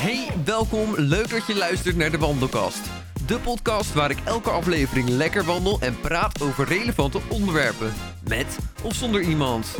Hey, welkom. Leuk dat je luistert naar de Wandelkast. De podcast waar ik elke aflevering lekker wandel en praat over relevante onderwerpen. Met of zonder iemand.